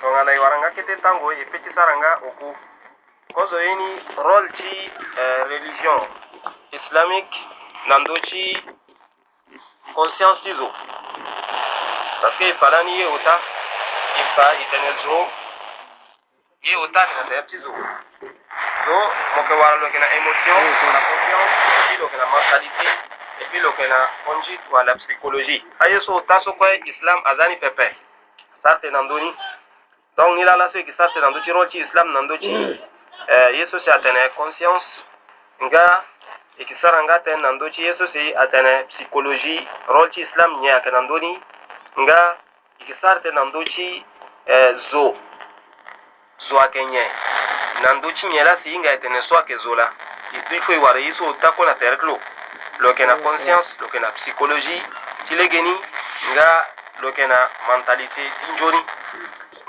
tongana e waranga kete ntango e peut ti sara nga oku kozo ye ni rôle ti eh, religion islamique na ndö ti conscience ti zo parce que e pala ni ye ota e fa e tene zo ye ota tene tere ti zo zo mo yeke wara lo yeke na émotion wala confiance e puis lo yeke na mentalité e puis lo yeke na conduite wala psychologie aye so ota so kue islam aza ni pepe sara tene na ndö ni donc ni lala soki sarte na ndö ti rol ti islam na ndö ti ye so si atene conscience nga e yeke sara nga atene na ndö ti ye so si atene psychologie rol ti islam nyen ayeke na ndö ni nga yeke sara tene na ndö ti zo zo ayeke nyen na ndö ti nyen laso hinga ayetene so ayeke zo la e ti fo e wara ye so otako na tere ti lo lo yeke na conscience lo yeke na psychologie ti lege ni nga lo yeke na mentalité ti nzoni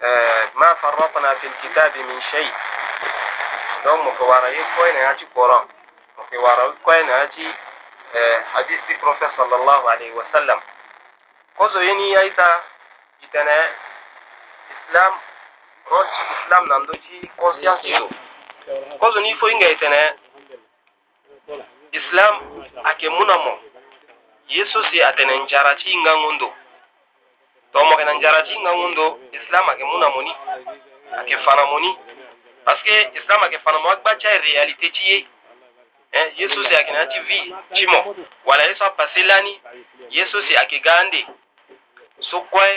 Eh, ma farrafna fil kitabi min shay don mu kawara yi koyi na ci koron mu kawara yi koyi na ci eh, hadisi prophet sallallahu alaihi wasallam ko zo yini yayi ta itana islam roci islam nan do ci conscience yo ko zo ni fo inga itana islam ake munamo yesu si atene njara ci inga na njaratinga ngundo islam ake muna moni ake fana moni parce que islam ake fana mo agba cha réalité ti ye eh, ye so si ayeke na ti vi ti mo wala ye so apase lani ye so si ayeke ga ande so kue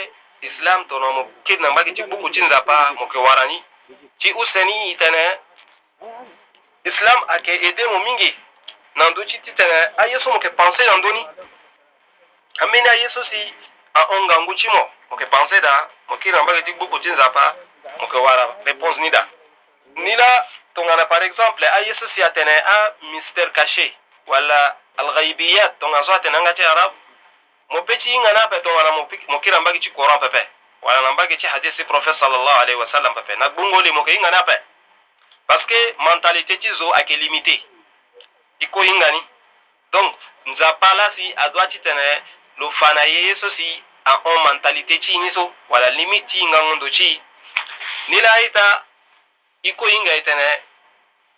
islam tongana mo kiri na ngba yeke ti kpuku ti nzapa mo yeke wara ni ti use ni e tene islam ayeke ede mo mingi na ndö ti titene aye so mo yeke pense na ndö ni ambeni aye so si aongangu ti mo mo yeke pensé da mo kiri na mbage ti gbuku ti nzapa mo yeke wara réponse ni da ni la tongana par exemple aye so si atene amystère caché wala alghaibiyat tongaso so atene anga ti arabe mo peut ti hinga ni ape tongana mo kiri na mbage ti courant pepe wala na mbage ti hadis ti prophète sallallahu alayhi wa sallam pepe na gbungo li mo yeke hinga ni ape parce que mentalité ti zo ayeke limité ti kue hinga ni donc nzapa la si adoit ti tene lo fana ye ye so si a on mentalité ti ni so wala limite ti hingangondo ti ni la aita i koi hinga e tene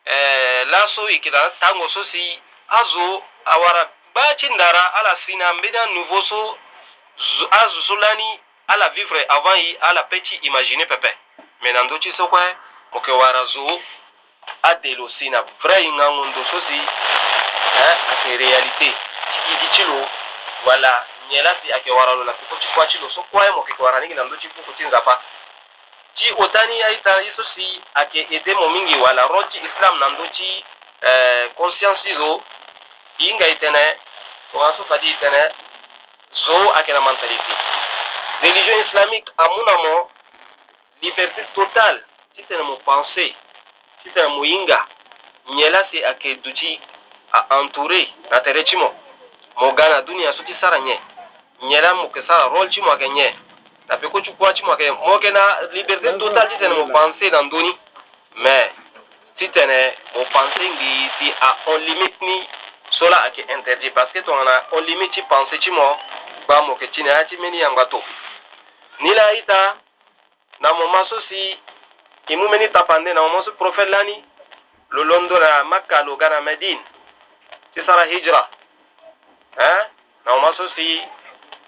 eh, laso e yeke na tango so si azo awara gbaa ti ndara ala sina ambeni anouveau so azo so lani ala vivre avant ye ala peut ti imaginer pepe me na ndö ti so kue mo yeke wara zo ade lo si na vrai hingangondo so si eh, ayeke réalité ti gi ti lo wala nyelasi akiwaralo la siko chikwa chilo so kwaye mo kikwara ningi nando chipu kutinza pa ti otani aita iso si ake ede mo mingi wala rochi islam nando chi eh, conscience zo inga itene wasu kadi itene zo ake na mentalite religion islamique amuna mo liberté totale ti tene mo pensée ti tene mo hinga nyelasi ake duti a entouré na tere ti mo mo gana duniya soti sara nye nyera mo ke sara rol ci mo ke nye na pe ko ci kwa ci mo ke mo ke na liberté totale ci tene mo penser dans doni mais ci tene mo penser ngi si a on limite ni sola ake interdit parce que to na on limite ci penser ci mo gba mo ke ci na ci meni yanga to ni la ita na mo so si imu meni tapande na mo so prophète lani lo londo na makka lo gana medine ti sara hijra na uma so si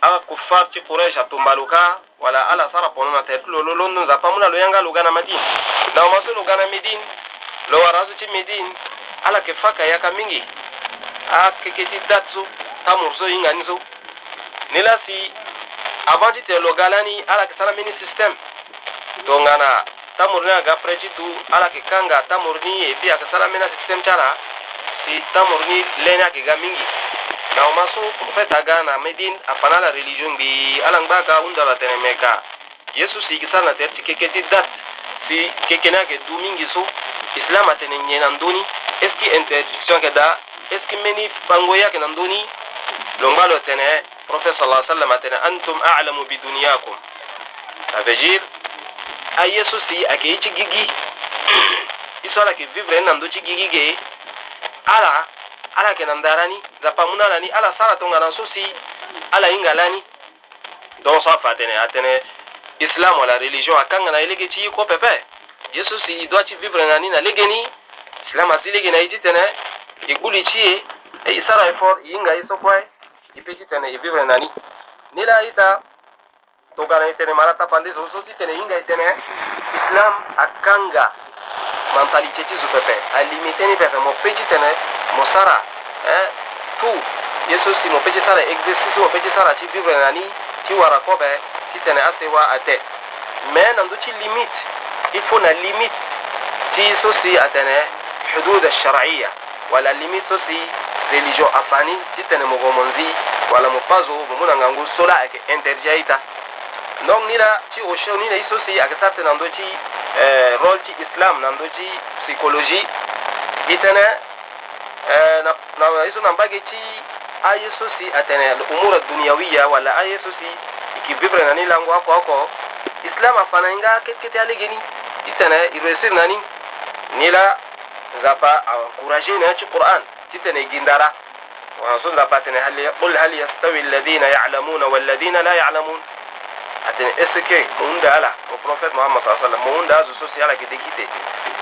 aga kuffar ti quraish atumbalo ka wala ala sara ponoma tere ti lo lo londo nzapa mû na lo yanga lo ga na madine na uma so lo ga na médine lo wara so ti médine ala yeke fâ ka yaka mingi akeke ti date so tamuru so hinga ni so ni la si avant ti tene lo ga lani ala yeke sara mbeni système tonga na tamuru ni aga pre ti du ala yeke kanga tamuru ni e puis ayeke sara mbeni asystème ti ala si tamuru ni leni ayeke ga mingi na ma so profeta gana na medin afana la religion bi alangba ka unda la tene meka yesu si kisa na terti tikeke ti dat bi kekena ke du mingi so islam atene nye na eski interdiction ke da eski meni pangoya ke na ndoni longba lo tene profesa sallallahu alaihi wasallam atene antum a'lamu bi dunyakum avejir a yesu si ake ichi gigi isola ke vivre na ndo chi gigi ge ala ala yeke na ndara ni nzapa mu ni ala ni ala sara tongana so si ala hinga la ni donc so afa atene atene islam wala religion akangana ye lege ti ye kue pepe ye so si e doit ti vivre na ni na lege ni islam asi lege na ye ti tene e gbu li ti e e e sara ye fort e hinga ye so kue e peut ti tene e vivre na ni ni la aita tongana e tene mara tapa nde so so ti tene hinga e tene islam akanga mentalité ti zo pepe alimité ni pepe mo peut ti tene mosara eh, tu yeso si mo pece sara exercice mo pece sara ti vivre na ni ti wara kobe ti tene asewa ate me na ndö ti limite i faut na limite ti so si atene hudud asharaia wala limite so si religion afani ti tene mogo mo nzi wala mo pazo mo mû na ngangu so la ayeke interdit aita donc ni la ti oceau ni na ye so si ayeke sara tene na ndö ti eh, rôle ti islam na ndö ti psychologie i tënë na na yesu na mbage chi ayi atene umura duniawiya wala ayi susi ikibibra na nila ngo ako islam afana inga kete ale geni itene iresir nani nila zapa encourager na chi qur'an titene gindara ورسول الله فاتن هل قل هل يستوي الذين يعلمون والذين لا يعلمون atene eske munda ala o prophet muhammad sallallahu alaihi wasallam munda zuso ala kidikite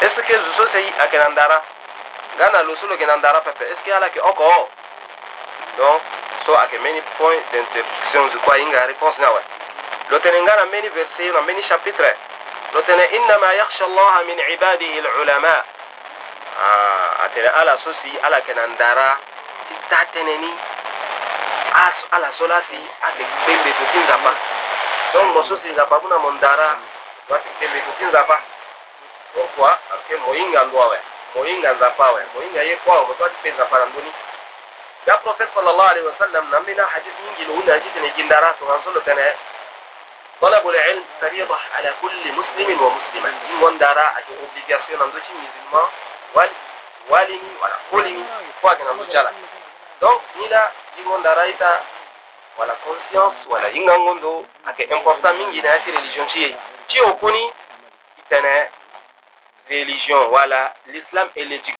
eske zuso akenandara Ghana Lusulu Genandara Pepe, est-ce qu'il y a là qui encore Donc, so ake meni point d'intersection zikuwa inga réponse nawe lotene ngana meni verset na meni chapitre lotene innama yakhsha allaha min ibadihi alulama ah atene ala sosi ala kenandara titateneni as ala solasi ate bebe tukinza pa donc mosusi nzapa kuna mondara wati bebe tukinza pa donc wa ake moinga ndwawe moyinga nzafawe moyinga ye kwawo mo twati penza fara nduni ya prophet sallallahu alaihi wasallam na mina hadith nyingi lo una hadith ne jindara so ngan solo tane طلب العلم ala kulli muslimin مسلم ومسلمة إن وندارا أجل obligation نمزو چين مزلما والي والي ولا قولي فواك نمزو جالا donc nila in wondara ita wala conscience wala ingangondo ake important mingi na yati religion ciye ciye okuni itene religion. Voilà, l'islam et l'éducation.